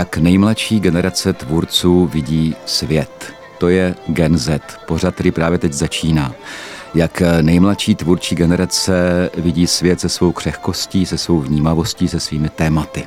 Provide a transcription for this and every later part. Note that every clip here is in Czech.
Jak nejmladší generace tvůrců vidí svět. To je Gen Z, pořad, který právě teď začíná. Jak nejmladší tvůrčí generace vidí svět se svou křehkostí, se svou vnímavostí, se svými tématy.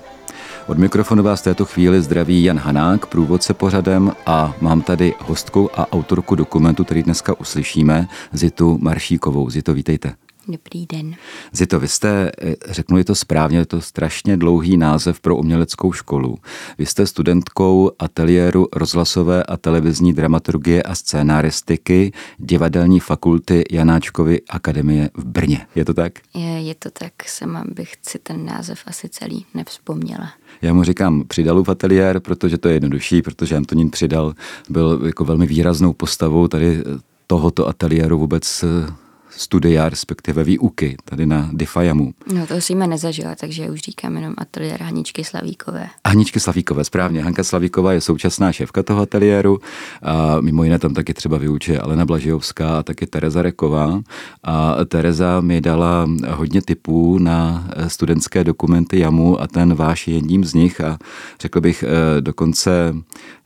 Od mikrofonu vás této chvíli zdraví Jan Hanák, průvodce pořadem a mám tady hostku a autorku dokumentu, který dneska uslyšíme, Zitu Maršíkovou. Zito, vítejte. Dobrý den. Zito, vy jste, eh, řeknu je to správně, je to strašně dlouhý název pro uměleckou školu. Vy jste studentkou ateliéru rozhlasové a televizní dramaturgie a scénaristiky divadelní fakulty Janáčkovy akademie v Brně. Je to tak? Je, je to tak, sama bych si ten název asi celý nevzpomněla. Já mu říkám Přidalův ateliér, protože to je jednodušší, protože Antonín Přidal byl jako velmi výraznou postavou tady tohoto ateliéru vůbec eh, studia, respektive výuky tady na Difajamu. No to si nezažila, takže už říkám jenom ateliér Haničky Slavíkové. Haničky Slavíkové, správně. Hanka Slavíková je současná šéfka toho ateliéru a mimo jiné tam taky třeba vyučuje Alena Blažijovská a taky Tereza Reková. A Tereza mi dala hodně tipů na studentské dokumenty JAMu a ten váš je jedním z nich a řekl bych eh, dokonce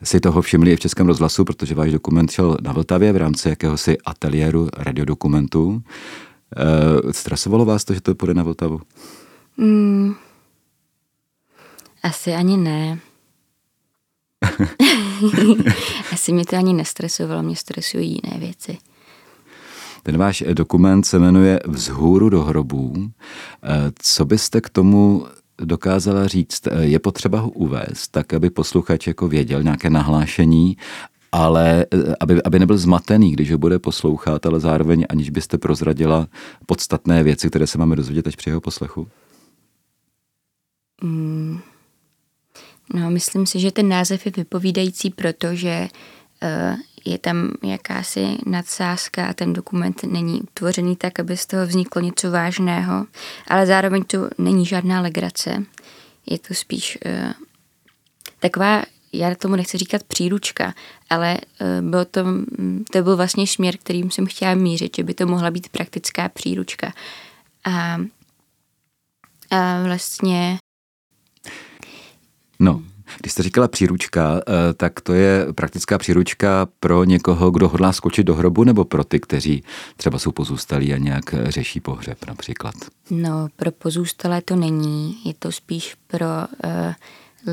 si toho všimli i v Českém rozhlasu, protože váš dokument šel na Vltavě v rámci jakéhosi ateliéru E, stresovalo vás to, že to půjde na Vltavu? Mm, asi ani ne. asi mě to ani nestresovalo, mě stresují jiné věci. Ten váš dokument se jmenuje Vzhůru do hrobů. Eh, co byste k tomu dokázala říct, eh, je potřeba ho uvést, tak aby posluchač jako věděl nějaké nahlášení, ale eh, aby, aby nebyl zmatený, když ho bude poslouchat, ale zároveň aniž byste prozradila podstatné věci, které se máme dozvědět až při jeho poslechu? Mm. No, myslím si, že ten název je vypovídající, protože uh, je tam jakási nadsázka a ten dokument není utvořený tak, aby z toho vzniklo něco vážného, ale zároveň to není žádná legrace. Je to spíš uh, taková, já tomu nechci říkat příručka, ale uh, bylo to, to byl vlastně směr, kterým jsem chtěla mířit, že by to mohla být praktická příručka. A, a vlastně... No, když jste říkala příručka, eh, tak to je praktická příručka pro někoho, kdo hodlá skočit do hrobu, nebo pro ty, kteří třeba jsou pozůstalí a nějak řeší pohřeb například? No, pro pozůstalé to není. Je to spíš pro uh,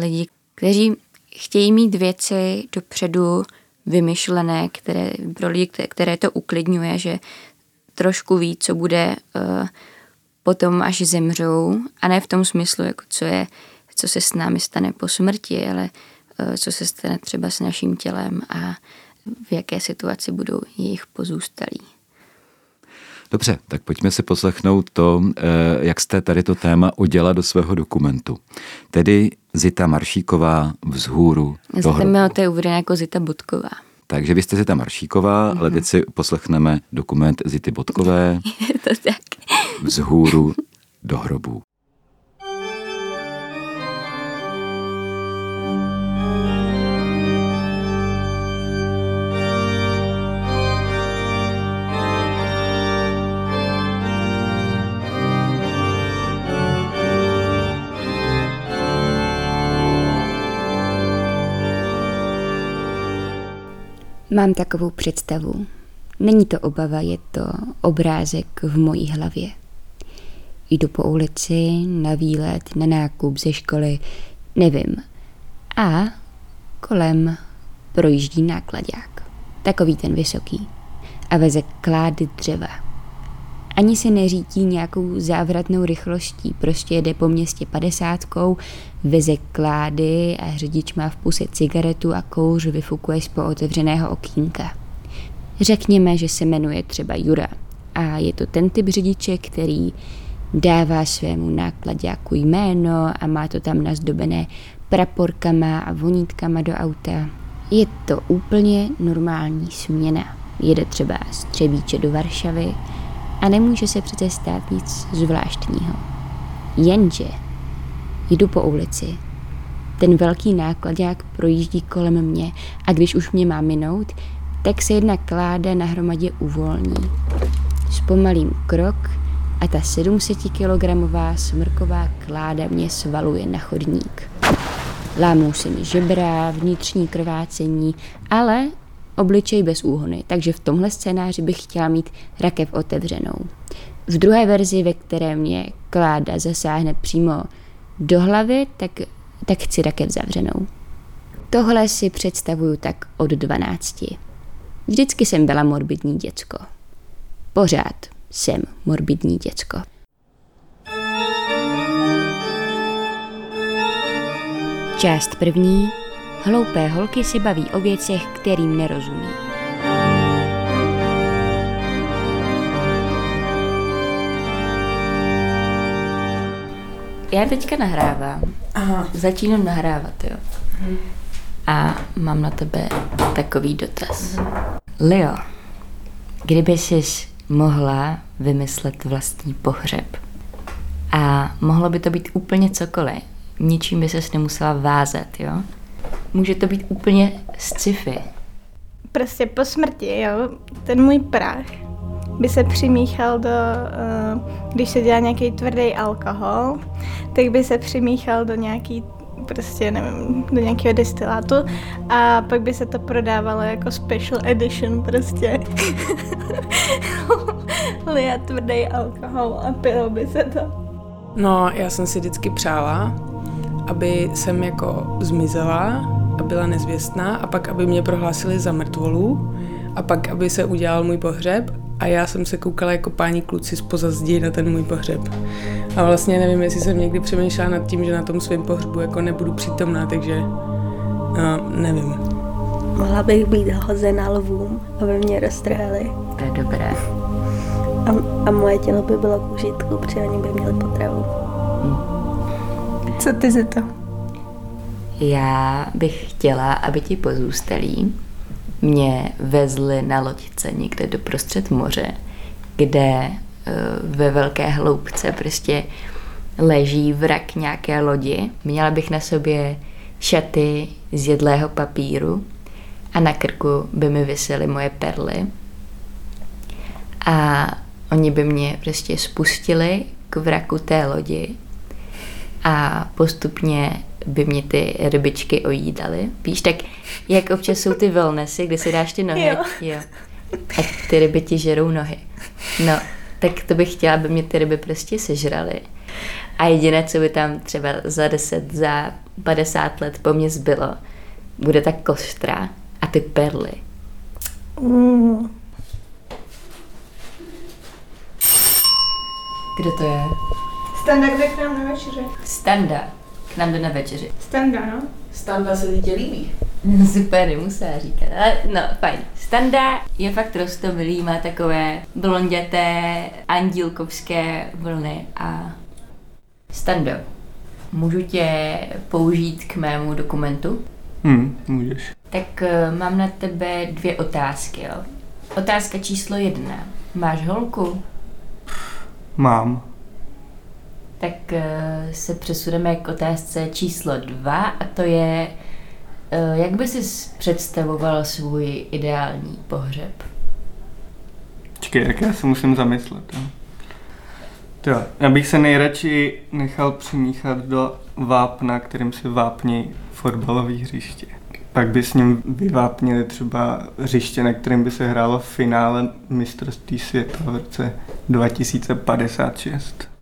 lidi, kteří chtějí mít věci dopředu vymyšlené, které, pro lidi, které to uklidňuje, že trošku ví, co bude uh, potom, až zemřou. A ne v tom smyslu, jako co je co se s námi stane po smrti, ale eh, co se stane třeba s naším tělem a v jaké situaci budou jejich pozůstalí. Dobře, tak pojďme si poslechnout to, eh, jak jste tady to téma udělala do svého dokumentu. Tedy Zita Maršíková vzhůru. Zita to je uvedené jako Zita Bodková. Takže vy jste Zita Maršíková, mm-hmm. ale teď si poslechneme dokument Zity Bodkové. to tak. Vzhůru do hrobu. Mám takovou představu. Není to obava, je to obrázek v mojí hlavě. Jdu po ulici, na výlet, na nákup ze školy, nevím. A kolem projíždí nákladák. Takový ten vysoký. A veze klády dřeva ani se neřítí nějakou závratnou rychlostí, prostě jede po městě padesátkou, veze klády a řidič má v puse cigaretu a kouř vyfukuje z pootevřeného okýnka. Řekněme, že se jmenuje třeba Jura a je to ten typ řidiče, který dává svému nákladňáku jméno a má to tam nazdobené praporkama a vonítkama do auta. Je to úplně normální směna. Jede třeba z Třebíče do Varšavy, a nemůže se přece stát nic zvláštního. Jenže jdu po ulici, ten velký nákladák projíždí kolem mě a když už mě má minout, tak se jedna kláda na hromadě uvolní. Zpomalím krok a ta 700 kilogramová smrková kláda mě svaluje na chodník. Lámou se mi žebra, vnitřní krvácení, ale obličej bez úhony, takže v tomhle scénáři bych chtěla mít rakev otevřenou. V druhé verzi, ve které mě kláda zasáhne přímo do hlavy, tak, tak chci rakev zavřenou. Tohle si představuju tak od 12. Vždycky jsem byla morbidní děcko. Pořád jsem morbidní děcko. Část první. Hloupé holky si baví o věcech, kterým nerozumí. Já teďka nahrávám. Aha. Začínám nahrávat, jo. Mhm. A mám na tebe takový dotaz. Mhm. Leo, kdyby jsi mohla vymyslet vlastní pohřeb a mohlo by to být úplně cokoliv, ničím by ses nemusela vázat, jo? Může to být úplně sci-fi. Prostě po smrti, jo, ten můj prach by se přimíchal do, uh, když se dělá nějaký tvrdý alkohol, tak by se přimíchal do nějaký prostě nevím, do nějakého destilátu a pak by se to prodávalo jako special edition prostě. Lia tvrdý alkohol a pilo by se to. No, já jsem si vždycky přála, aby jsem jako zmizela a byla nezvěstná a pak, aby mě prohlásili za mrtvolu a pak, aby se udělal můj pohřeb a já jsem se koukala jako páni kluci z zdi na ten můj pohřeb. A vlastně nevím, jestli jsem někdy přemýšlela nad tím, že na tom svém pohřbu jako nebudu přítomná, takže no, nevím. Mohla bych být hozena lvům, aby mě roztrhali. To je dobré. A, a moje tělo by bylo k užitku, protože oni by měli potravu. Hmm. Co ty za to? Já bych chtěla, aby ti pozůstalí mě vezli na loďce někde do prostřed moře, kde eh, ve velké hloubce prostě leží vrak nějaké lodi. Měla bych na sobě šaty z jedlého papíru a na krku by mi visely moje perly. A oni by mě prostě spustili k vraku té lodi a postupně by mě ty rybičky ojídaly. Víš, tak jak občas jsou ty wellnessy, kde si dáš ty nohy. Jo. jo. A ty ryby ti žerou nohy. No, tak to bych chtěla, aby mě ty ryby prostě sežraly. A jediné, co by tam třeba za 10, za 50 let po mně zbylo, bude ta kostra a ty perly. Mm. Kdo to je? Standa jde k nám na večeři. Standa k nám jde na večeři. Standa, no. Standa se tě líbí. No super, nemusela říkat, ale no fajn. Standa je fakt rostomilý, má takové blonděté, andílkovské vlny a Stando, můžu tě použít k mému dokumentu? Hmm, můžeš. Tak uh, mám na tebe dvě otázky, jo. Otázka číslo jedna. Máš holku? Mám tak eh, se přesuneme k otázce číslo dva a to je, eh, jak by si představoval svůj ideální pohřeb? Čekej, jak já se musím zamyslet. Jo. Jo, já bych se nejradši nechal přimíchat do vápna, kterým se vápní fotbalový hřiště. Pak by s ním vyvápnili třeba hřiště, na kterém by se hrálo v finále mistrovství světa v roce 2056.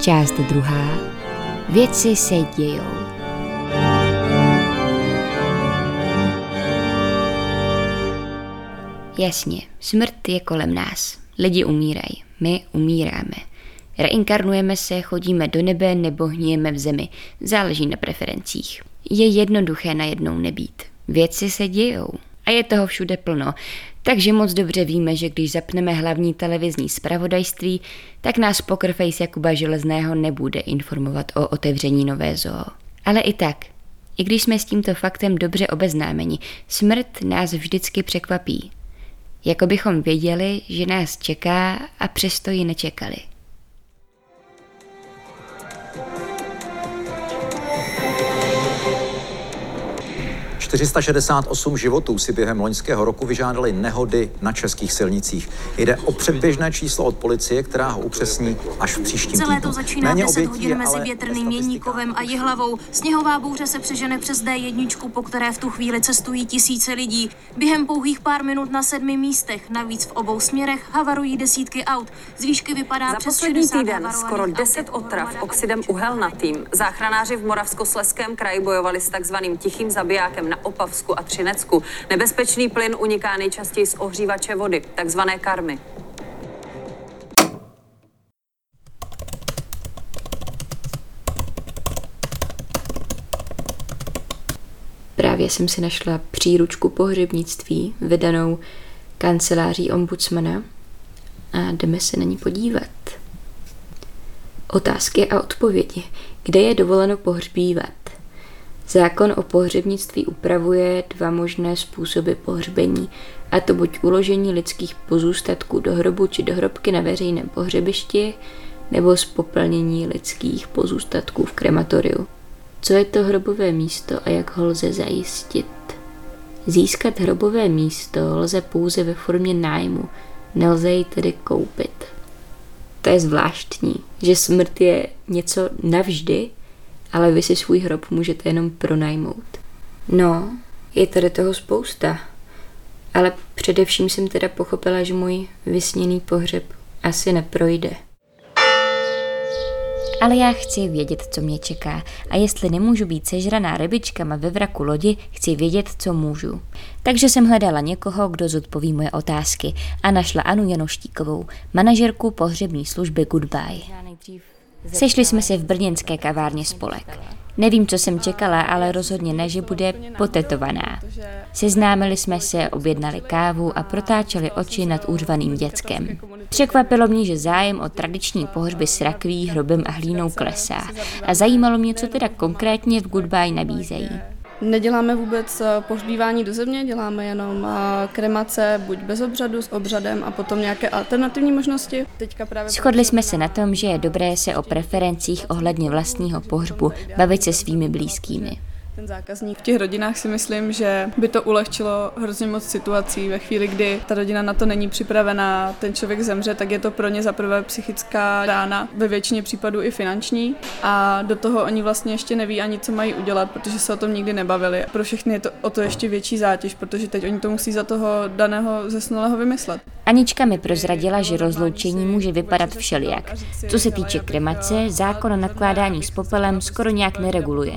Část druhá. Věci se dějou. Jasně, smrt je kolem nás. Lidi umírají, my umíráme. Reinkarnujeme se, chodíme do nebe nebo hníjeme v zemi. Záleží na preferencích. Je jednoduché najednou nebýt. Věci se dějou. A je toho všude plno. Takže moc dobře víme, že když zapneme hlavní televizní zpravodajství, tak nás pokerface Jakuba Železného nebude informovat o otevření nové zoo. Ale i tak, i když jsme s tímto faktem dobře obeznámeni, smrt nás vždycky překvapí. Jako bychom věděli, že nás čeká a přesto ji nečekali. 468 životů si během loňského roku vyžádali nehody na českých silnicích. Jde o předběžné číslo od policie, která ho upřesní až v příštím Celé týdnu. to začíná Méně 10 obětí hodin mezi Větrným ve Měníkovem a Jihlavou. Sněhová bouře se přežene přes D1, po které v tu chvíli cestují tisíce lidí. Během pouhých pár minut na sedmi místech, navíc v obou směrech, havarují desítky aut. Z výšky vypadá Za přes poslední 60 týden skoro aut. 10 otrav oxidem uhelnatým. Záchranáři v Moravskosleském kraji bojovali s takzvaným tichým zabijákem na Opavsku a Třinecku. Nebezpečný plyn uniká nejčastěji z ohřívače vody, takzvané karmy. Právě jsem si našla příručku pohřebnictví, vydanou kanceláří ombudsmana a jdeme se na ní podívat. Otázky a odpovědi. Kde je dovoleno pohřbívat? Zákon o pohřebnictví upravuje dva možné způsoby pohřbení, a to buď uložení lidských pozůstatků do hrobu či do hrobky na veřejném pohřebišti, nebo spopelnění lidských pozůstatků v krematoriu. Co je to hrobové místo a jak ho lze zajistit? Získat hrobové místo lze pouze ve formě nájmu, nelze ji tedy koupit. To je zvláštní, že smrt je něco navždy, ale vy si svůj hrob můžete jenom pronajmout. No, je tady toho spousta. Ale především jsem teda pochopila, že můj vysněný pohřeb asi neprojde. Ale já chci vědět, co mě čeká. A jestli nemůžu být sežraná rybičkama ve vraku lodi, chci vědět, co můžu. Takže jsem hledala někoho, kdo zodpoví moje otázky a našla Anu Janoštíkovou, manažerku pohřební služby Goodbye. Sešli jsme se v brněnské kavárně Spolek. Nevím, co jsem čekala, ale rozhodně ne, že bude potetovaná. Seznámili jsme se, objednali kávu a protáčeli oči nad úřvaným děckem. Překvapilo mě, že zájem o tradiční pohřby s rakví, hrobem a hlínou klesá. A zajímalo mě, co teda konkrétně v Goodbye nabízejí. Neděláme vůbec eh, pohřbívání do země, děláme jenom eh, kremace, buď bez obřadu, s obřadem a potom nějaké alternativní možnosti. Teďka právě Shodli jsme se na tom, že je dobré se o preferencích ohledně vlastního pohřbu bavit se svými blízkými. Ten zákazník. V těch rodinách si myslím, že by to ulehčilo hrozně moc situací. Ve chvíli, kdy ta rodina na to není připravená, ten člověk zemře, tak je to pro ně zaprvé psychická rána, ve většině případů i finanční. A do toho oni vlastně ještě neví ani, co mají udělat, protože se o tom nikdy nebavili. Pro všechny je to o to ještě větší zátěž, protože teď oni to musí za toho daného zesnulého vymyslet. Anička mi prozradila, že rozloučení může vypadat všelijak. Co se týče kremace, zákon o nakládání s popelem skoro nějak nereguluje.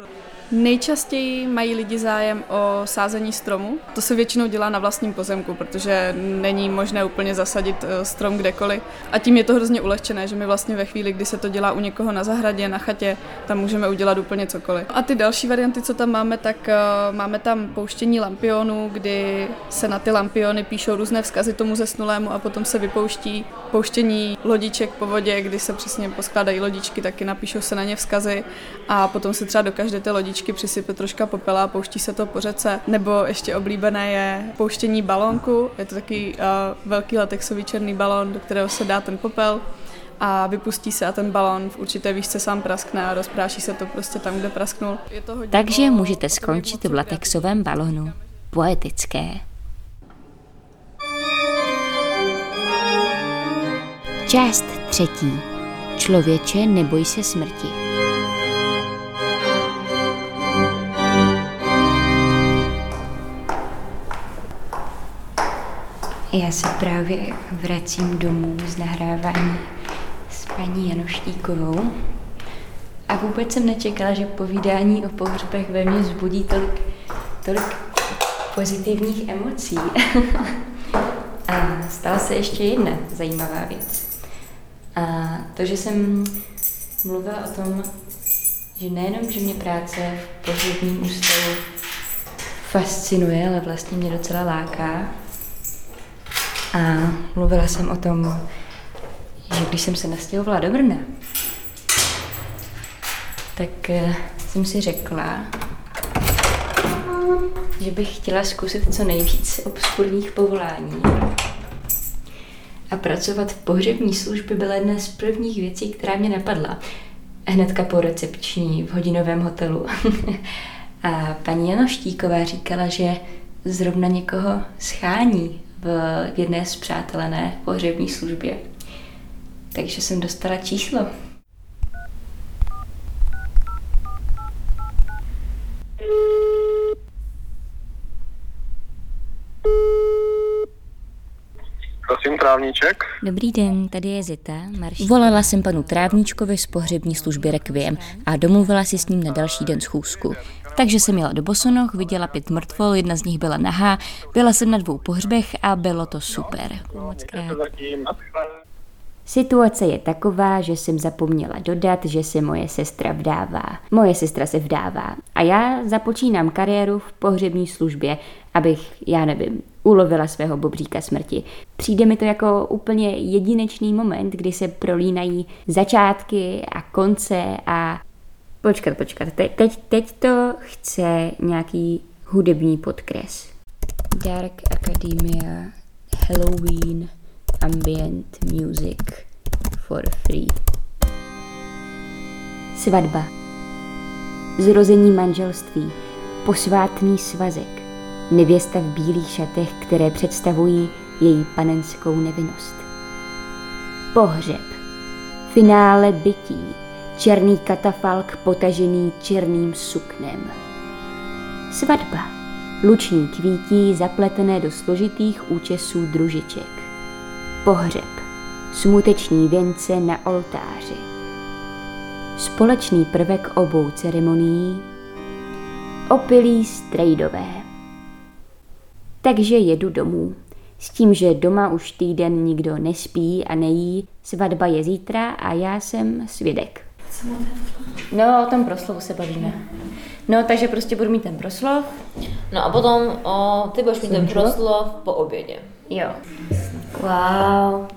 Nejčastěji mají lidi zájem o sázení stromu. To se většinou dělá na vlastním pozemku, protože není možné úplně zasadit eh, strom kdekoliv. A tím je to hrozně ulehčené, že my vlastně ve chvíli, kdy se to dělá u někoho na zahradě, na chatě, tam můžeme udělat úplně cokoliv. A ty další varianty, co tam máme, tak eh, máme tam pouštění lampionů, kdy se na ty lampiony píšou různé vzkazy tomu zesnulému a potom se vypouští pouštění lodiček po vodě, kdy se přesně poskládají lodičky, taky napíšou se na ně vzkazy a potom se třeba do každé té lodičky přisype troška popela a pouští se to po řece. Nebo ještě oblíbené je pouštění balónku, je to takový uh, velký latexový černý balón, do kterého se dá ten popel a vypustí se a ten balón v určité výšce sám praskne a rozpráší se to prostě tam, kde prasknul. Je to hodně Takže můžete skončit v latexovém balonu. Poetické. Část třetí. Člověče, neboj se smrti. Já se právě vracím domů z nahrávání s paní Janoštíkovou. A vůbec jsem nečekala, že povídání o pohřbech ve mně zbudí tolik, tolik pozitivních emocí. A stala se ještě jedna zajímavá věc. A to, že jsem mluvila o tom, že nejenom, že mě práce v pohřebním ústavu fascinuje, ale vlastně mě docela láká. A mluvila jsem o tom, že když jsem se nastěhovala do Brna, tak eh, jsem si řekla, že bych chtěla zkusit co nejvíc obskurních povolání. A pracovat v pohřební službě byla jedna z prvních věcí, která mě napadla. Hnedka po recepční v hodinovém hotelu. A paní Janoštíková říkala, že zrovna někoho schání v jedné zpřátelené pohřební službě. Takže jsem dostala číslo. Prosím, trávníček. Dobrý den, tady je Zita. Marš. Volala jsem panu Trávníčkovi z pohřební služby Requiem a domluvila si s ním na další den schůzku. Takže jsem jela do Bosonoch, viděla pět mrtvol, jedna z nich byla nahá, byla jsem na dvou pohřbech a bylo to super. Moc krát. Situace je taková, že jsem zapomněla dodat, že se moje sestra vdává. Moje sestra se vdává a já započínám kariéru v pohřební službě, abych, já nevím, ulovila svého bobříka smrti. Přijde mi to jako úplně jedinečný moment, kdy se prolínají začátky a konce a Počkat, počkat, Te- teď, teď to chce nějaký hudební podkres. Dark Academia, Halloween, Ambient Music for free. Svatba. Zrození manželství. Posvátný svazek. Nevěsta v bílých šatech, které představují její panenskou nevinnost. Pohřeb. Finále bytí černý katafalk potažený černým suknem. Svatba. Luční kvítí zapletené do složitých účesů družiček. Pohřeb. Smuteční věnce na oltáři. Společný prvek obou ceremonií. Opilí strejdové. Takže jedu domů. S tím, že doma už týden nikdo nespí a nejí, svatba je zítra a já jsem svědek. No, o tom proslovu se bavíme. No, takže prostě budu mít ten proslov. No a potom o, ty budeš mít ten proslov po obědě. Jo. Wow.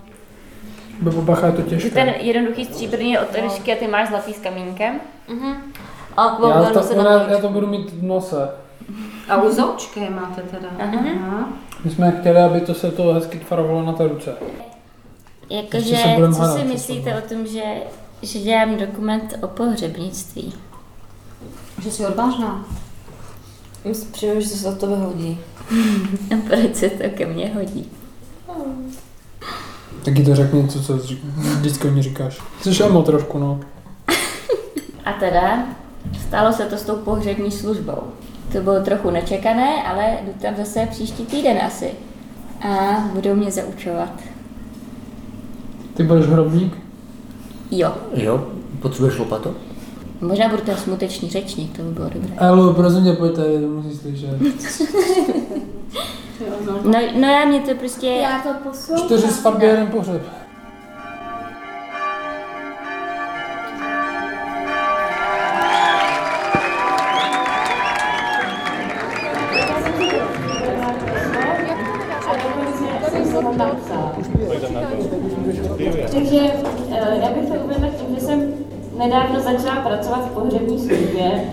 Bo bacha je to těžké. ten jednoduchý stříbrný je od Elišky a ty máš zlatý s kamínkem. Mhm. A Já kvouknu to, se já, já to budu mít v nose. A uzoučky máte teda. Aha. My jsme chtěli, aby to se to hezky tvarovalo na té ruce. Jakože, co si myslíte o tom, že, že dělám dokument o pohřebnictví? Že jsi odvážná. Myslím, přijde, že se za to vyhodí. A proč se to ke mně hodí? Taky to řekni něco, co řík- vždycky mi říkáš. Jsi emo trošku, no. A teda, stalo se to s tou pohřební službou. To bylo trochu nečekané, ale jdu tam zase příští týden asi. A budou mě zaučovat. Ty budeš hrobník? Jo. Jo, potřebuješ lopatu? Možná budu ten smutečný řečník, to by bylo dobré. Elo, prosím tě, pojďte, to musí slyšet. No, no já mě to prostě... Já to poslouchám. Čtyři svatby, jeden pohřeb. Takže eh, já bych to uvedla tím, že jsem nedávno začala pracovat v pohřební službě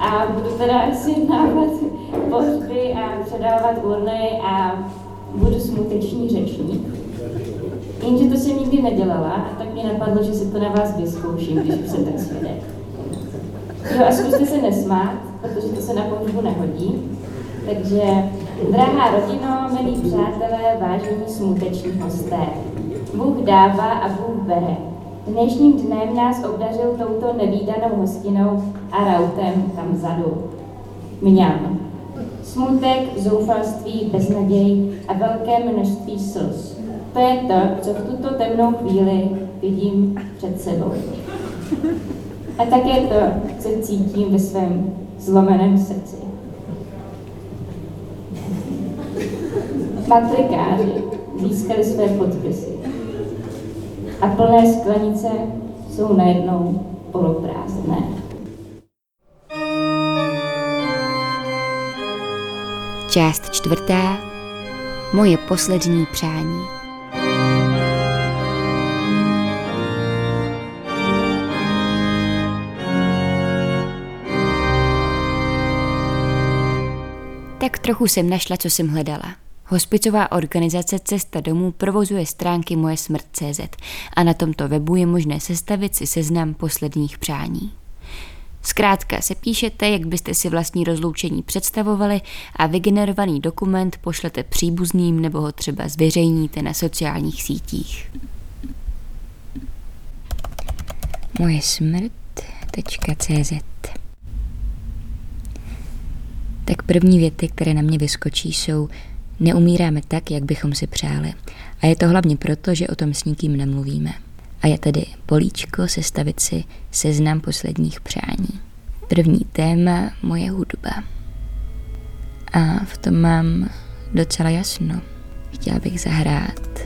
a budu teda sjednávat pohřby a předávat urny a budu smuteční řečník. Jenže to jsem nikdy nedělala a tak mě napadlo, že si to na vás vyzkouším, když už jsem tak svědek. Jo, a zkuste se nesmát, protože to se na pohřbu nehodí. Takže, drahá rodino, milí přátelé, vážení smuteční hosté, Bůh dává a Bůh bere. Dnešním dnem nás obdařil touto nevýdanou hostinou a rautem tam vzadu. Mňam. Smutek, zoufalství, beznaděj a velké množství slz. To je to, co v tuto temnou chvíli vidím před sebou. A také to, co cítím ve svém zlomeném srdci. Matrikáři získali své podpisy a plné sklenice jsou najednou poloprázdné. Část čtvrtá. Moje poslední přání. Tak trochu jsem našla, co jsem hledala. Hospicová organizace Cesta domů provozuje stránky moje smrt.cz a na tomto webu je možné sestavit si seznam posledních přání. Zkrátka se píšete, jak byste si vlastní rozloučení představovali a vygenerovaný dokument pošlete příbuzným nebo ho třeba zveřejníte na sociálních sítích. Moje smrt.cz Tak první věty, které na mě vyskočí, jsou Neumíráme tak, jak bychom si přáli. A je to hlavně proto, že o tom s nikým nemluvíme. A je tedy políčko sestavit si seznam posledních přání. První téma moje hudba. A v tom mám docela jasno. Chtěla bych zahrát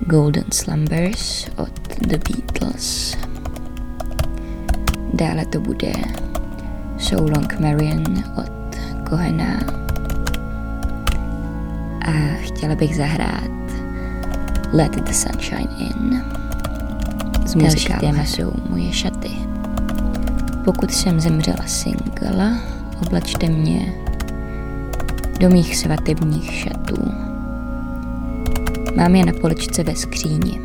Golden Slumbers od The Beatles. Dále to bude So Long Marion od Kohena. A chtěla bych zahrát Let the Sunshine In. Z Další téma jsou moje šaty. Pokud jsem zemřela singla, oblačte mě do mých svatebních šatů. Mám je na poličce ve skříni.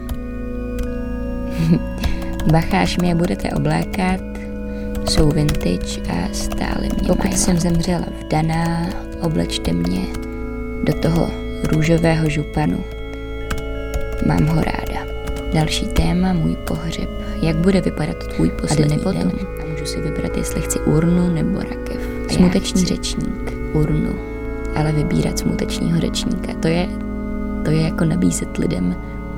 Bacháš mě budete oblékat, jsou vintage a stále mě Pokud mají jsem zemřela vdaná, oblečte mě do toho růžového županu. Mám ho ráda. Další téma, můj pohřeb. Jak bude vypadat tvůj poslední a den? A můžu si vybrat, jestli chci urnu nebo rakev. A Smuteční řečník. Urnu. Ale vybírat smutečního řečníka, to je, to je jako nabízet lidem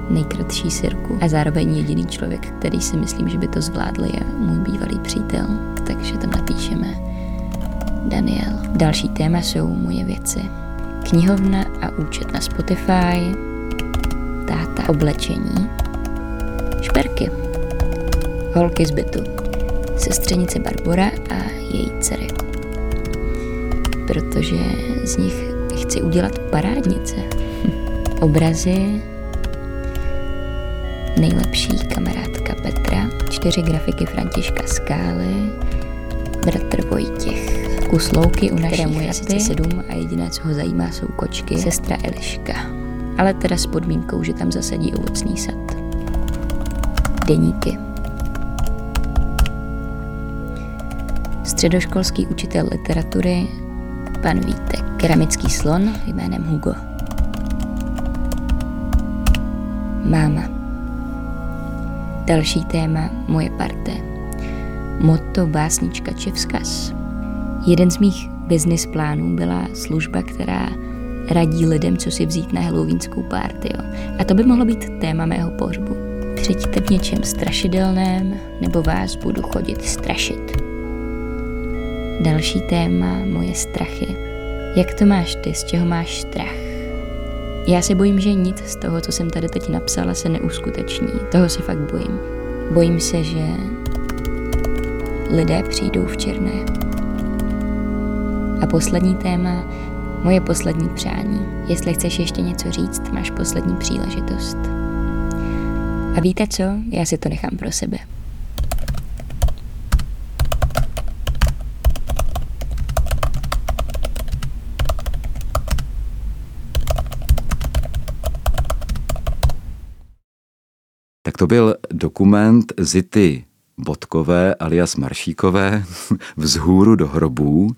nejkratší sirku. A zároveň jediný člověk, který si myslím, že by to zvládl, je můj bývalý přítel. Takže tam napíšeme Daniel. Další téma jsou moje věci. Knihovna a účet na Spotify, táta oblečení, šperky, holky z bytu, sestřenice Barbora a její dcery. Protože z nich chci udělat parádnice. Obrazy, nejlepší kamarádka Petra, čtyři grafiky Františka Skály, bratr Vojtěch, kus louky u našich je sedm a jediné, co ho zajímá, jsou kočky, sestra Eliška. Ale teda s podmínkou, že tam zasadí ovocný sad. Deníky. Středoškolský učitel literatury, pan Vítek. Keramický slon jménem Hugo. Máma. Další téma moje parte. Motto básnička či vzkaz. Jeden z mých business plánů byla služba, která radí lidem, co si vzít na halloweenskou party. Jo. A to by mohlo být téma mého pohřbu. Přijďte v něčem strašidelném, nebo vás budu chodit strašit. Další téma moje strachy. Jak to máš ty, z čeho máš strach? Já se bojím, že nic z toho, co jsem tady teď napsala, se neuskuteční. Toho se fakt bojím. Bojím se, že lidé přijdou v černé. A poslední téma, moje poslední přání. Jestli chceš ještě něco říct, máš poslední příležitost. A víte co? Já si to nechám pro sebe. Tak to byl dokument Zity Bodkové alias Maršíkové vzhůru do hrobů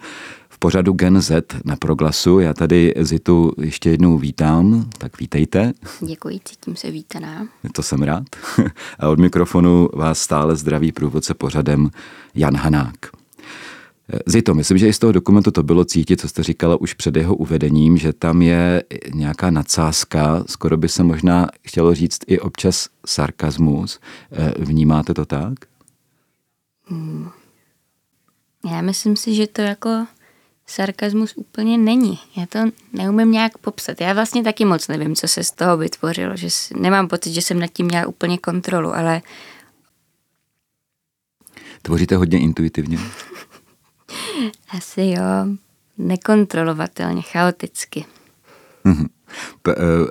v pořadu Gen Z na Proglasu. Já tady Zitu ještě jednou vítám, tak vítejte. Děkuji, cítím se vítaná. To jsem rád. A od mikrofonu vás stále zdraví průvodce pořadem Jan Hanák. Zito, myslím, že i z toho dokumentu to bylo cítit, co jste říkala už před jeho uvedením, že tam je nějaká nadsázka, skoro by se možná chtělo říct i občas sarkazmus. Vnímáte to tak? Hmm. Já myslím si, že to jako sarkazmus úplně není. Já to neumím nějak popsat. Já vlastně taky moc nevím, co se z toho vytvořilo. Že nemám pocit, že jsem nad tím měla úplně kontrolu, ale... Tvoříte hodně intuitivně? Asi jo. Nekontrolovatelně, chaoticky. Mhm.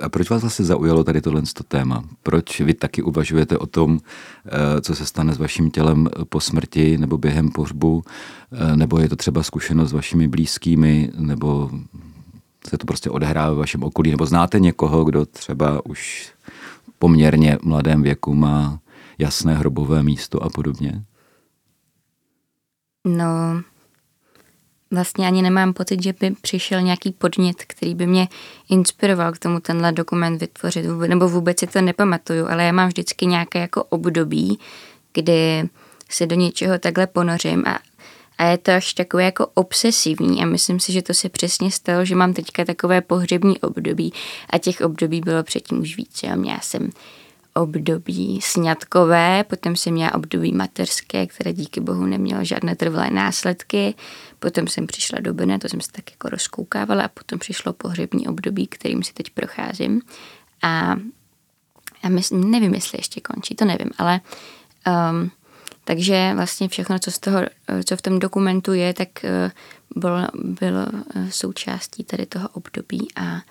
A proč vás vlastně zaujalo tady tohle téma? Proč vy taky uvažujete o tom, eh, co se stane s vaším tělem po smrti nebo během pohřbu? Eh, nebo je to třeba zkušenost s vašimi blízkými? Nebo se to prostě odehrává v vašem okolí? Nebo znáte někoho, kdo třeba už poměrně mladém věku má jasné hrobové místo a podobně? No, vlastně ani nemám pocit, že by přišel nějaký podnět, který by mě inspiroval k tomu tenhle dokument vytvořit, nebo vůbec si to nepamatuju, ale já mám vždycky nějaké jako období, kdy se do něčeho takhle ponořím a, a je to až takové jako obsesivní a myslím si, že to se přesně stalo, že mám teďka takové pohřební období a těch období bylo předtím už víc. Já měla jsem období sňatkové, potom jsem měla období mateřské, které díky bohu nemělo žádné trvalé následky, potom jsem přišla do Brna, to jsem se tak jako rozkoukávala a potom přišlo pohřební období, kterým si teď procházím. A já myslím, nevím, jestli ještě končí, to nevím, ale um, takže vlastně všechno, co, z toho, co v tom dokumentu je, tak uh, bylo, bylo uh, součástí tady toho období a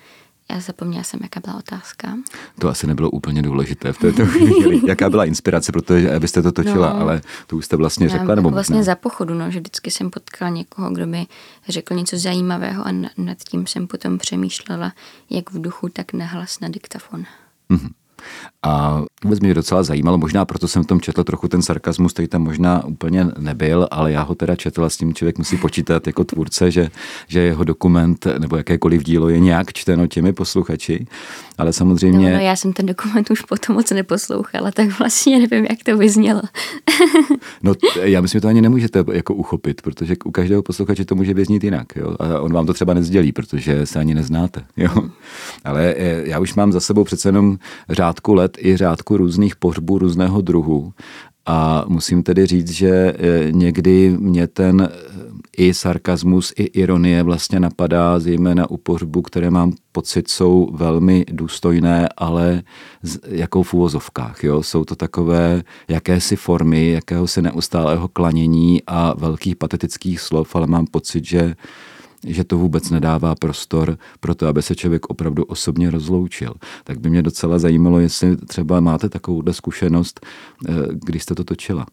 já zapomněla jsem, jaká byla otázka. To asi nebylo úplně důležité v této chvíli. Jaká byla inspirace, protože abyste to točila, no, ale to už jste vlastně řekla, nebo Vlastně možná? za pochodu, no, že vždycky jsem potkala někoho, kdo mi řekl něco zajímavého a nad tím jsem potom přemýšlela, jak v duchu, tak nahlas na diktafon. Mm-hmm. A vůbec mě docela zajímalo, možná proto jsem v tom četl trochu ten sarkazmus, který tam možná úplně nebyl, ale já ho teda četl a s tím člověk musí počítat jako tvůrce, že, že jeho dokument nebo jakékoliv dílo je nějak čteno těmi posluchači, ale samozřejmě... No, no já jsem ten dokument už potom moc neposlouchala, tak vlastně nevím, jak to vyznělo. no já myslím, že to ani nemůžete jako uchopit, protože u každého posluchače to může vyznít jinak. Jo? A on vám to třeba nezdělí, protože se ani neznáte. Jo? Ale eh, já už mám za sebou přece jenom řádku let i řádku různých pohřbů různého druhu. A musím tedy říct, že e, někdy mě ten e, i sarkazmus, i ironie vlastně napadá, zejména u pohřbu, které mám pocit, jsou velmi důstojné, ale jako v úvozovkách. Jo? Jsou to takové jakési formy, jakéhosi neustálého klanění a velkých patetických slov, ale mám pocit, že že to vůbec nedává prostor pro to, aby se člověk opravdu osobně rozloučil. Tak by mě docela zajímalo, jestli třeba máte takovouhle zkušenost, eh, když jste to točila.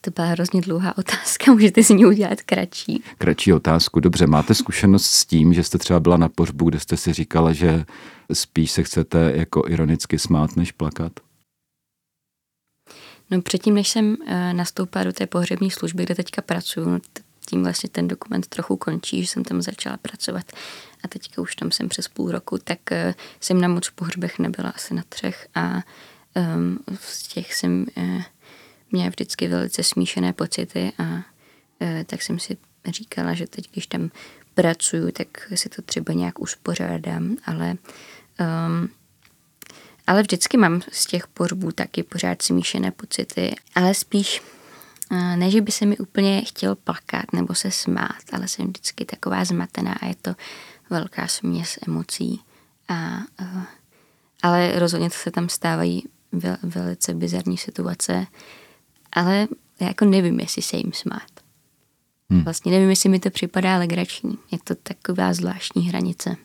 To byla hrozně dlouhá otázka, můžete si ní udělat kratší. Kratší otázku, dobře. Máte zkušenost s tím, že jste třeba byla na pohřbu, kde jste si říkala, že spíš se chcete jako ironicky smát, než plakat? No předtím, než jsem eh, nastoupila do té pohřební služby, kde teďka pracuji, no, tím vlastně ten dokument trochu končí, že jsem tam začala pracovat. A teďka už tam jsem přes půl roku, tak uh, jsem na moc pohřbech nebyla asi na třech a um, z těch jsem uh, měla vždycky velice smíšené pocity a uh, tak jsem si říkala, že teď, když tam pracuju, tak si to třeba nějak uspořádám, ale um, ale vždycky mám z těch pohřbů taky pořád smíšené pocity, ale spíš ne, že by se mi úplně chtěl plakat nebo se smát, ale jsem vždycky taková zmatená a je to velká směs emocí. A, ale rozhodně se tam stávají vel, velice bizarní situace, ale já jako nevím, jestli se jim smát. Hmm. Vlastně nevím, jestli mi to připadá legrační. Je to taková zvláštní hranice.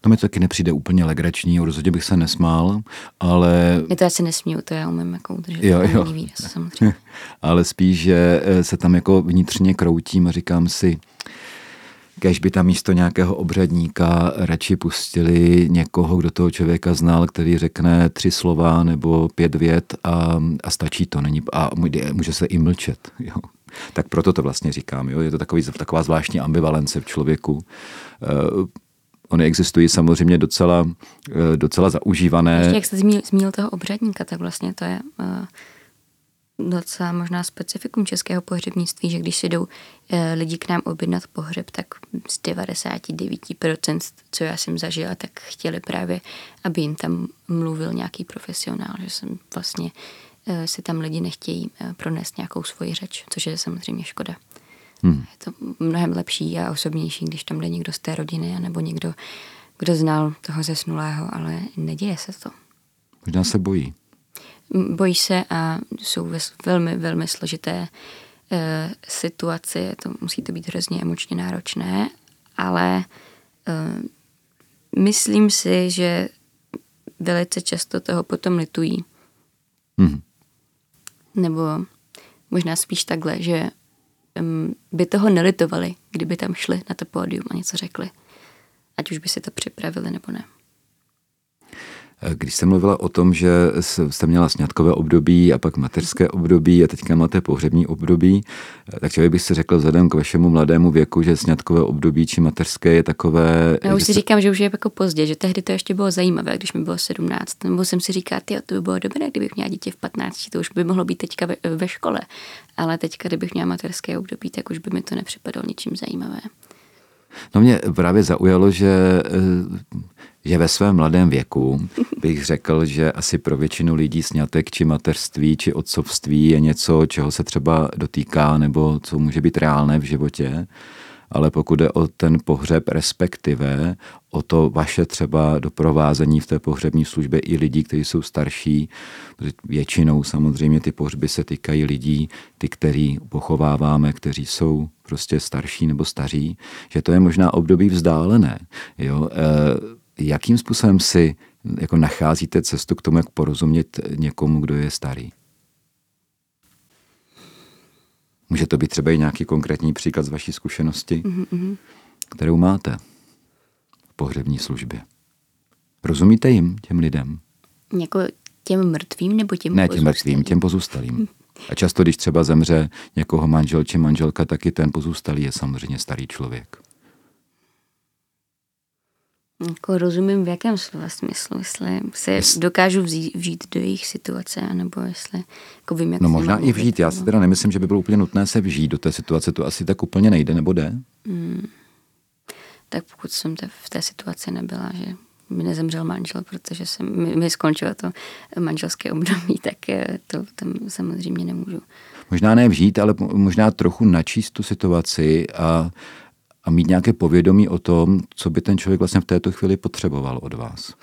To mi to taky nepřijde úplně legrační, rozhodně bych se nesmál, ale... Je to asi nesmíju, to já umím jako udržet. Jo, jo. Výraz, samozřejmě. ale spíš, že eh, se tam jako vnitřně kroutím a říkám si, Kež by tam místo nějakého obřadníka radši pustili někoho, kdo toho člověka znal, který řekne tři slova nebo pět vět a, a stačí to. Není, a může se i mlčet. Jo. Tak proto to vlastně říkám. Jo. Je to takový, taková zvláštní ambivalence v člověku. Eh, Ony existují samozřejmě docela, eh, docela zaužívané. Ještě jak jste zmínil, zmínil toho obřadníka, tak vlastně to je uh, docela možná specifikum českého pohřebnictví, že když si jdou uh, lidi k nám objednat pohřeb, tak z 99%, co já jsem zažila, tak chtěli právě, aby jim tam mluvil nějaký profesionál, že jsem vlastně si tam lidi nechtějí pronést nějakou svoji řeč, což je samozřejmě škoda. Hmm. Je to mnohem lepší a osobnější, když tam jde někdo z té rodiny nebo někdo, kdo znal toho zesnulého, ale neděje se to. Možná se bojí. Bojí se a jsou ve velmi, velmi složité e, situaci. To musí to být hrozně emočně náročné, ale e, myslím si, že velice často toho potom litují. Hmm. Nebo možná spíš takhle, že by toho nelitovali, kdyby tam šli na to pódium a něco řekli. Ať už by si to připravili nebo ne. Když jste mluvila o tom, že jste měla sňatkové období a pak mateřské období a teďka máte pohřební období, tak člověk bych si řekl vzhledem k vašemu mladému věku, že sňatkové období či mateřské je takové... Já už si říkám, že už je jako pozdě, že tehdy to ještě bylo zajímavé, když mi bylo 17. Nebo jsem si říkal, ty, to by bylo dobré, kdybych měla dítě v 15, to už by mohlo být teďka ve, ve škole. Ale teďka, kdybych měla mateřské období, tak už by mi to nepřipadalo ničím zajímavé. No mě právě zaujalo, že, že ve svém mladém věku bych řekl, že asi pro většinu lidí snětek či mateřství či otcovství je něco, čeho se třeba dotýká nebo co může být reálné v životě ale pokud jde o ten pohřeb, respektive o to vaše třeba doprovázení v té pohřební službě i lidí, kteří jsou starší, většinou samozřejmě ty pohřby se týkají lidí, ty, který pochováváme, kteří jsou prostě starší nebo staří, že to je možná období vzdálené. Jo? E, jakým způsobem si jako nacházíte cestu k tomu, jak porozumět někomu, kdo je starý? Může to být třeba i nějaký konkrétní příklad z vaší zkušenosti, mm-hmm. kterou máte v pohřební službě. Rozumíte jim, těm lidem? Jako těm mrtvým nebo těm Ne, těm mrtvým, těm pozůstalým. A často, když třeba zemře někoho manžel či manželka, taky ten pozůstalý je samozřejmě starý člověk. Jako rozumím, v jakém slova smyslu, jestli se dokážu vzít, vžít do jejich situace, nebo jestli jako vím, jak No možná i vžít, já si teda nemyslím, že by bylo úplně nutné se vžít do té situace, to asi tak úplně nejde, nebo jde? Hmm. Tak pokud jsem te, v té situaci nebyla, že mi nezemřel manžel, protože jsem, mi, mi skončilo to manželské období, tak eh, to tam samozřejmě nemůžu. Možná ne vžít, ale možná trochu načíst tu situaci a a mít nějaké povědomí o tom, co by ten člověk vlastně v této chvíli potřeboval od vás.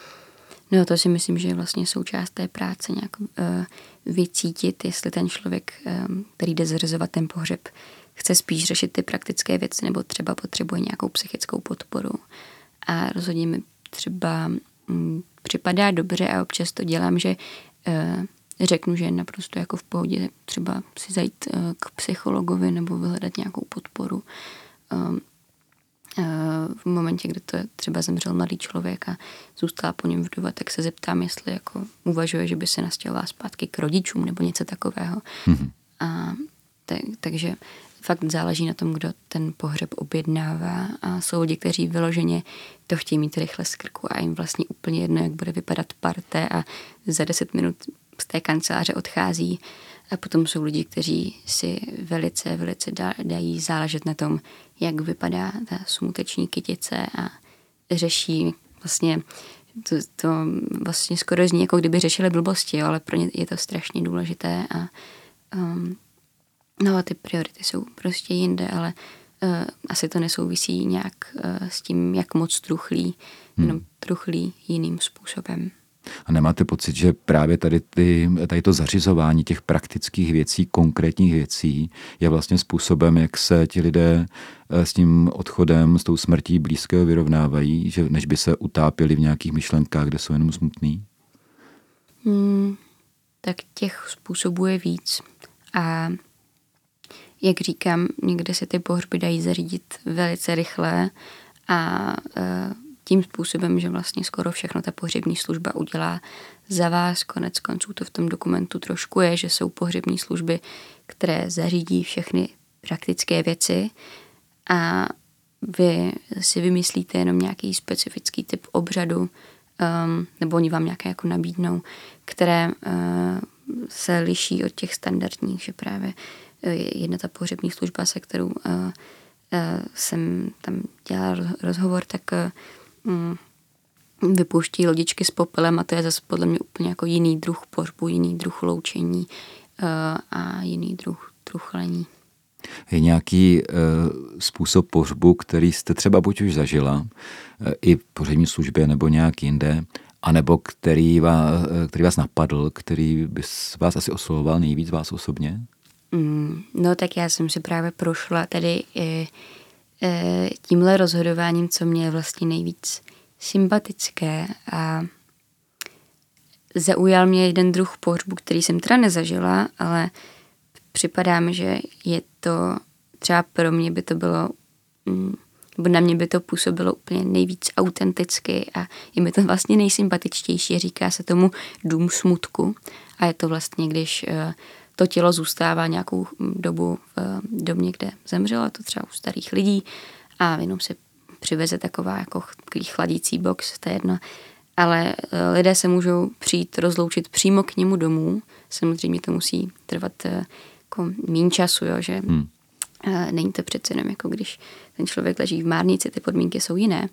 No to si myslím, že je vlastně součást té práce nějak uh, vycítit, jestli ten člověk, um, který jde zřizovat ten pohřeb, chce spíš řešit ty praktické věci nebo třeba potřebuje nějakou psychickou podporu. A rozhodně mi třeba um, připadá dobře a občas to dělám, že uh, řeknu, že je naprosto jako v pohodě třeba si zajít uh, k psychologovi nebo vyhledat nějakou podporu. Um, v momentě, kdy to třeba zemřel mladý člověk a zůstala po něm vdova, tak se zeptám, jestli jako uvažuje, že by se nastěhovala zpátky k rodičům nebo něco takového. Mm-hmm. A tak, takže fakt záleží na tom, kdo ten pohřeb objednává a jsou lidi, kteří vyloženě to chtějí mít rychle z krku a jim vlastně úplně jedno, jak bude vypadat parte a za deset minut z té kanceláře odchází. A potom jsou lidi, kteří si velice, velice dají záležet na tom, jak vypadá ta smuteční kytice a řeší vlastně to, to vlastně skoro zní, jako kdyby řešili blbosti, jo, ale pro ně je to strašně důležité a um, no a ty priority jsou prostě jinde, ale uh, asi to nesouvisí nějak uh, s tím, jak moc truchlí, hmm. jenom truchlí jiným způsobem. A nemáte pocit, že právě tady, ty, tady to zařizování těch praktických věcí, konkrétních věcí, je vlastně způsobem, jak se ti lidé eh, s tím odchodem, s tou smrtí blízkého vyrovnávají, že než by se utápěli v nějakých myšlenkách, kde jsou jenom smutný? Hmm, tak těch způsobů je víc. A jak říkám, někde se ty pohřby dají zařídit velice rychle a uh, tím způsobem, že vlastně skoro všechno ta pohřební služba udělá za vás. Konec konců to v tom dokumentu trošku je, že jsou pohřební služby, které zařídí všechny praktické věci a vy si vymyslíte jenom nějaký specifický typ obřadu, um, nebo oni vám nějaké jako nabídnou, které uh, se liší od těch standardních, že právě uh, jedna ta pohřební služba, se kterou uh, uh, jsem tam dělala rozhovor, tak uh, mm, vypouští lodičky s popelem a to je zase podle mě úplně jako jiný druh pohřbu, jiný druh loučení uh, a jiný druh truchlení. Je nějaký uh, způsob pohřbu, který jste třeba buď už zažila, uh, i v pořadní službě nebo nějak jinde, anebo který vás, který vás napadl, který by vás asi oslovoval nejvíc vás osobně? Mm, no tak já jsem si právě prošla tady e, tímhle rozhodováním, co mě je vlastně nejvíc sympatické a zaujal mě jeden druh pohřbu, který jsem teda nezažila, ale připadá mi, že je to, třeba pro mě by to bylo mm, nebo na mě by to působilo úplně nejvíc autenticky a je mi to vlastně nejsympatičtější. Říká se tomu dům smutku a je to vlastně, když eh, to tělo zůstává nějakou dobu v domě, kde zemřelo, to třeba u starých lidí a jenom se přiveze taková jako chladící box, to je jedno. Ale eh, lidé se můžou přijít rozloučit přímo k němu domů. Samozřejmě to musí trvat eh, jako méně času, jo, že hmm. není to přece jenom jako když ten člověk leží v márnici, ty podmínky jsou jiné.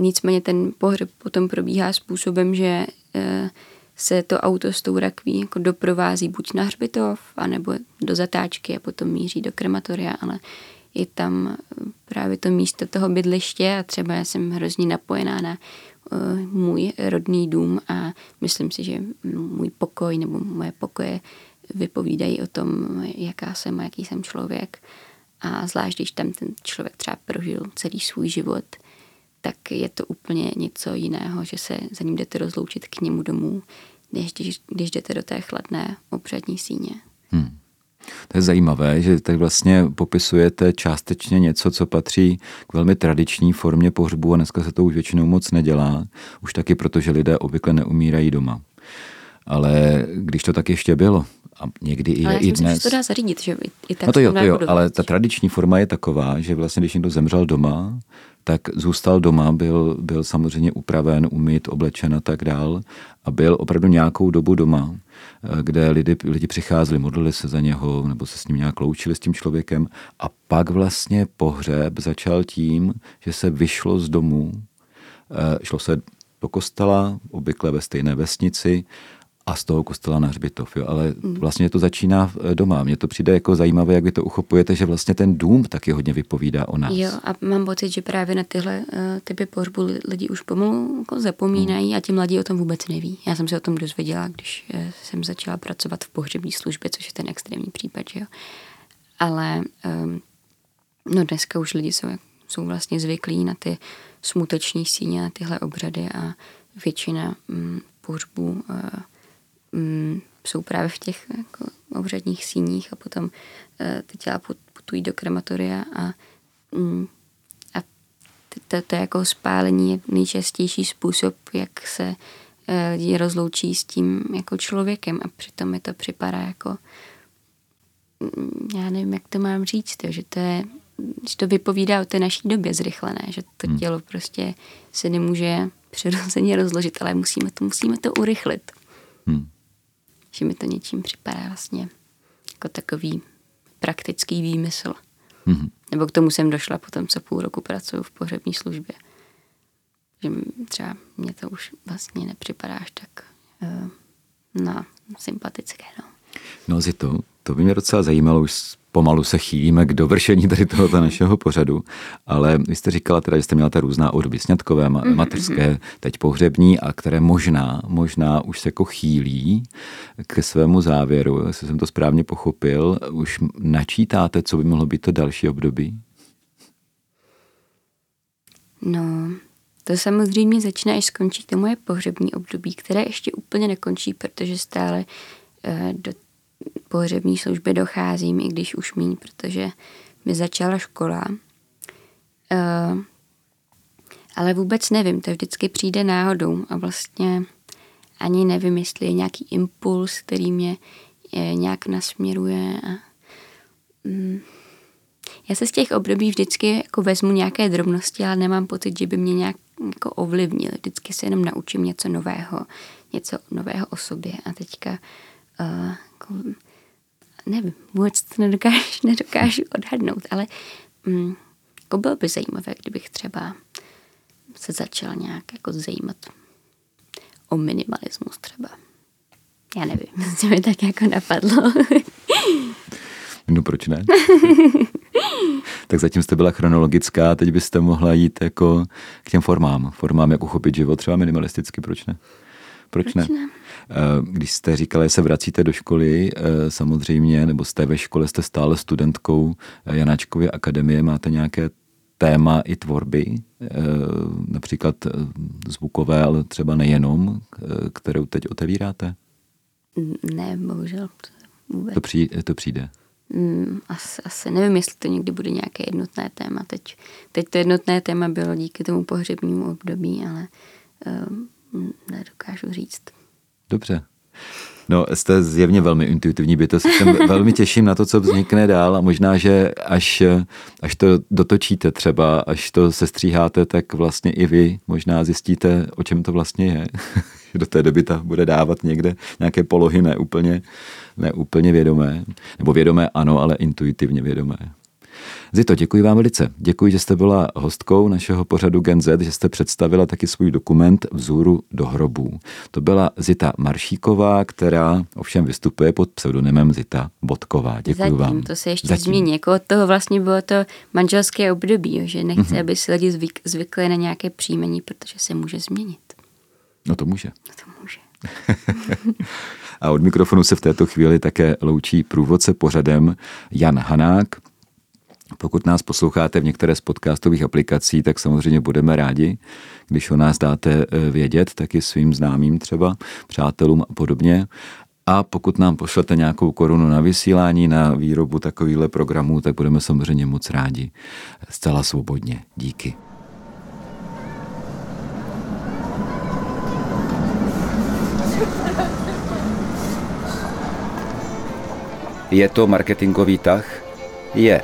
Nicméně ten pohřeb potom probíhá způsobem, že se to auto s tou rakví jako doprovází buď na hřbitov, anebo do zatáčky a potom míří do krematoria, ale je tam právě to místo toho bydliště a třeba já jsem hrozně napojená na uh, můj rodný dům a myslím si, že můj pokoj nebo moje pokoje vypovídají o tom, jaká jsem a jaký jsem člověk. A zvlášť, když tam ten člověk třeba prožil celý svůj život, tak je to úplně něco jiného, že se za ním jdete rozloučit k němu domů, než když, když jdete do té chladné obřadní síně. Hmm. To je zajímavé, že tak vlastně popisujete částečně něco, co patří k velmi tradiční formě pohřbu a dneska se to už většinou moc nedělá, už taky proto, že lidé obvykle neumírají doma. Ale když to tak ještě bylo, a někdy i, ale i dnes. že to dá zařídit, že i tak no to jo, to jo, ale ta tradiční forma je taková, že vlastně, když někdo zemřel doma, tak zůstal doma, byl, byl samozřejmě upraven, umyt, oblečen a tak dál. A byl opravdu nějakou dobu doma, eh, kde lidi, lidi přicházeli, modlili se za něho nebo se s ním nějak loučili s tím člověkem. A pak vlastně pohřeb začal tím, že se vyšlo z domu, eh, šlo se do kostela, obvykle ve stejné vesnici a z toho kostela na hřbitov. Jo. Ale mm. vlastně to začíná eh, doma. Mně to přijde jako zajímavé, jak vy to uchopujete, že vlastně ten dům taky hodně vypovídá o nás. Jo, a mám pocit, že právě na tyhle uh, typy pohřbu lidi už pomalu jako zapomínají mm. a ti mladí o tom vůbec neví. Já jsem se o tom dozvěděla, když uh, jsem začala pracovat v pohřební službě, což je ten extrémní případ, že jo. Ale um, no dneska už lidi jsou, jsou vlastně zvyklí na ty smuteční síně, na tyhle obřady a většina um, pohřbů uh, mm, jsou právě v těch jako, obřadních síních a potom uh, ty těla putují do krematoria a, mm, a to, to jako spálení je nejčastější způsob, jak se uh, lidi rozloučí s tím jako člověkem a přitom mi to připadá jako mm, já nevím, jak to mám říct, že to je že to vypovídá o té naší době zrychlené, že to hmm. tělo prostě se nemůže přirozeně rozložit, ale musíme to, musíme to urychlit. Hmm že mi to něčím připadá vlastně jako takový praktický výmysl. Mm-hmm. Nebo k tomu jsem došla potom, co půl roku pracuji v pohřební službě. Že třeba mě to už vlastně nepřipadá až tak uh, no, sympatické. No, no to, to by mě docela zajímalo, už pomalu se chýlíme k dovršení tady tohoto našeho pořadu, ale vy jste říkala teda, že jste měla ta různá odby sňatkové, mhm, mateřské, mhm. teď pohřební a které možná, možná už se jako chýlí k svému závěru, jestli jsem to správně pochopil, už načítáte, co by mohlo být to další období? No, to samozřejmě začne, až skončí to moje pohřební období, které ještě úplně nekončí, protože stále uh, do pohřební službě docházím, i když už míň, protože mi začala škola. Uh, ale vůbec nevím, to vždycky přijde náhodou a vlastně ani nevím, jestli je nějaký impuls, který mě je, nějak nasměruje. A, mm, já se z těch období vždycky jako vezmu nějaké drobnosti, ale nemám pocit, že by mě nějak jako ovlivnil. Vždycky se jenom naučím něco nového, něco nového o sobě. A teďka uh, jako, nevím, vůbec to nedokážu, nedokážu odhadnout, ale mm, jako bylo by zajímavé, kdybych třeba se začal nějak jako zajímat o minimalismus třeba. Já nevím, co mi tak jako napadlo. no proč ne? tak zatím jste byla chronologická, teď byste mohla jít jako k těm formám. Formám, jak uchopit život třeba minimalisticky, proč ne? Proč, proč ne? ne? Eh, když jste říkala, že se vracíte do školy, eh, samozřejmě, nebo jste ve škole, jste stále studentkou eh, Janáčkovy akademie, máte nějaké téma i tvorby, například zvukové, ale třeba nejenom, kterou teď otevíráte? Ne, bohužel. Vůbec. To, přijde, to přijde. Hmm, asi, asi nevím, jestli to někdy bude nějaké jednotné téma. Teď, teď to jednotné téma bylo díky tomu pohřebnímu období, ale um, nedokážu říct. Dobře. No, jste zjevně velmi intuitivní bytost. Jsem velmi těším na to, co vznikne dál a možná, že až, až to dotočíte třeba, až to sestříháte, tak vlastně i vy možná zjistíte, o čem to vlastně je. Do té doby ta bude dávat někde nějaké polohy neúplně, neúplně vědomé. Nebo vědomé ano, ale intuitivně vědomé. Zito, děkuji vám velice. Děkuji, že jste byla hostkou našeho pořadu Gen Z, že jste představila taky svůj dokument Vzůru do hrobů. To byla Zita Maršíková, která ovšem vystupuje pod pseudonymem Zita Bodková. Děkuji Zatím, vám. to se ještě Zatím. změní. Jako od toho vlastně bylo to manželské období, že nechce, mm-hmm. aby si lidi zvyk, zvykli na nějaké příjmení, protože se může změnit. No to může. No to může. A od mikrofonu se v této chvíli také loučí průvodce pořadem Jan Hanák. Pokud nás posloucháte v některé z podcastových aplikací, tak samozřejmě budeme rádi, když o nás dáte eh, vědět, taky svým známým třeba, přátelům a podobně. A pokud nám pošlete nějakou korunu na vysílání, na výrobu takovýchhle programů, tak budeme samozřejmě moc rádi. Zcela svobodně. Díky. Je to marketingový tah? Je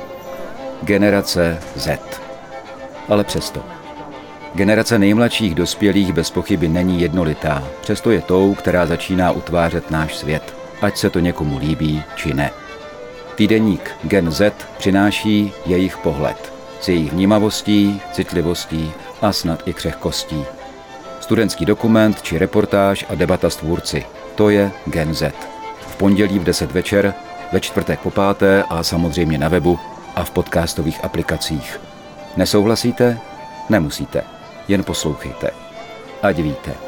generace Z. Ale přesto. Generace nejmladších dospělých bez pochyby není jednolitá, přesto je tou, která začíná utvářet náš svět, ať se to někomu líbí či ne. Týdeník Gen Z přináší jejich pohled s jejich vnímavostí, citlivostí a snad i křehkostí. Studentský dokument či reportáž a debata s tvůrci. To je Gen Z. V pondělí v 10 večer, ve čtvrtek po páté a samozřejmě na webu a v podcastových aplikacích. Nesouhlasíte? Nemusíte. Jen poslouchejte. Ať víte.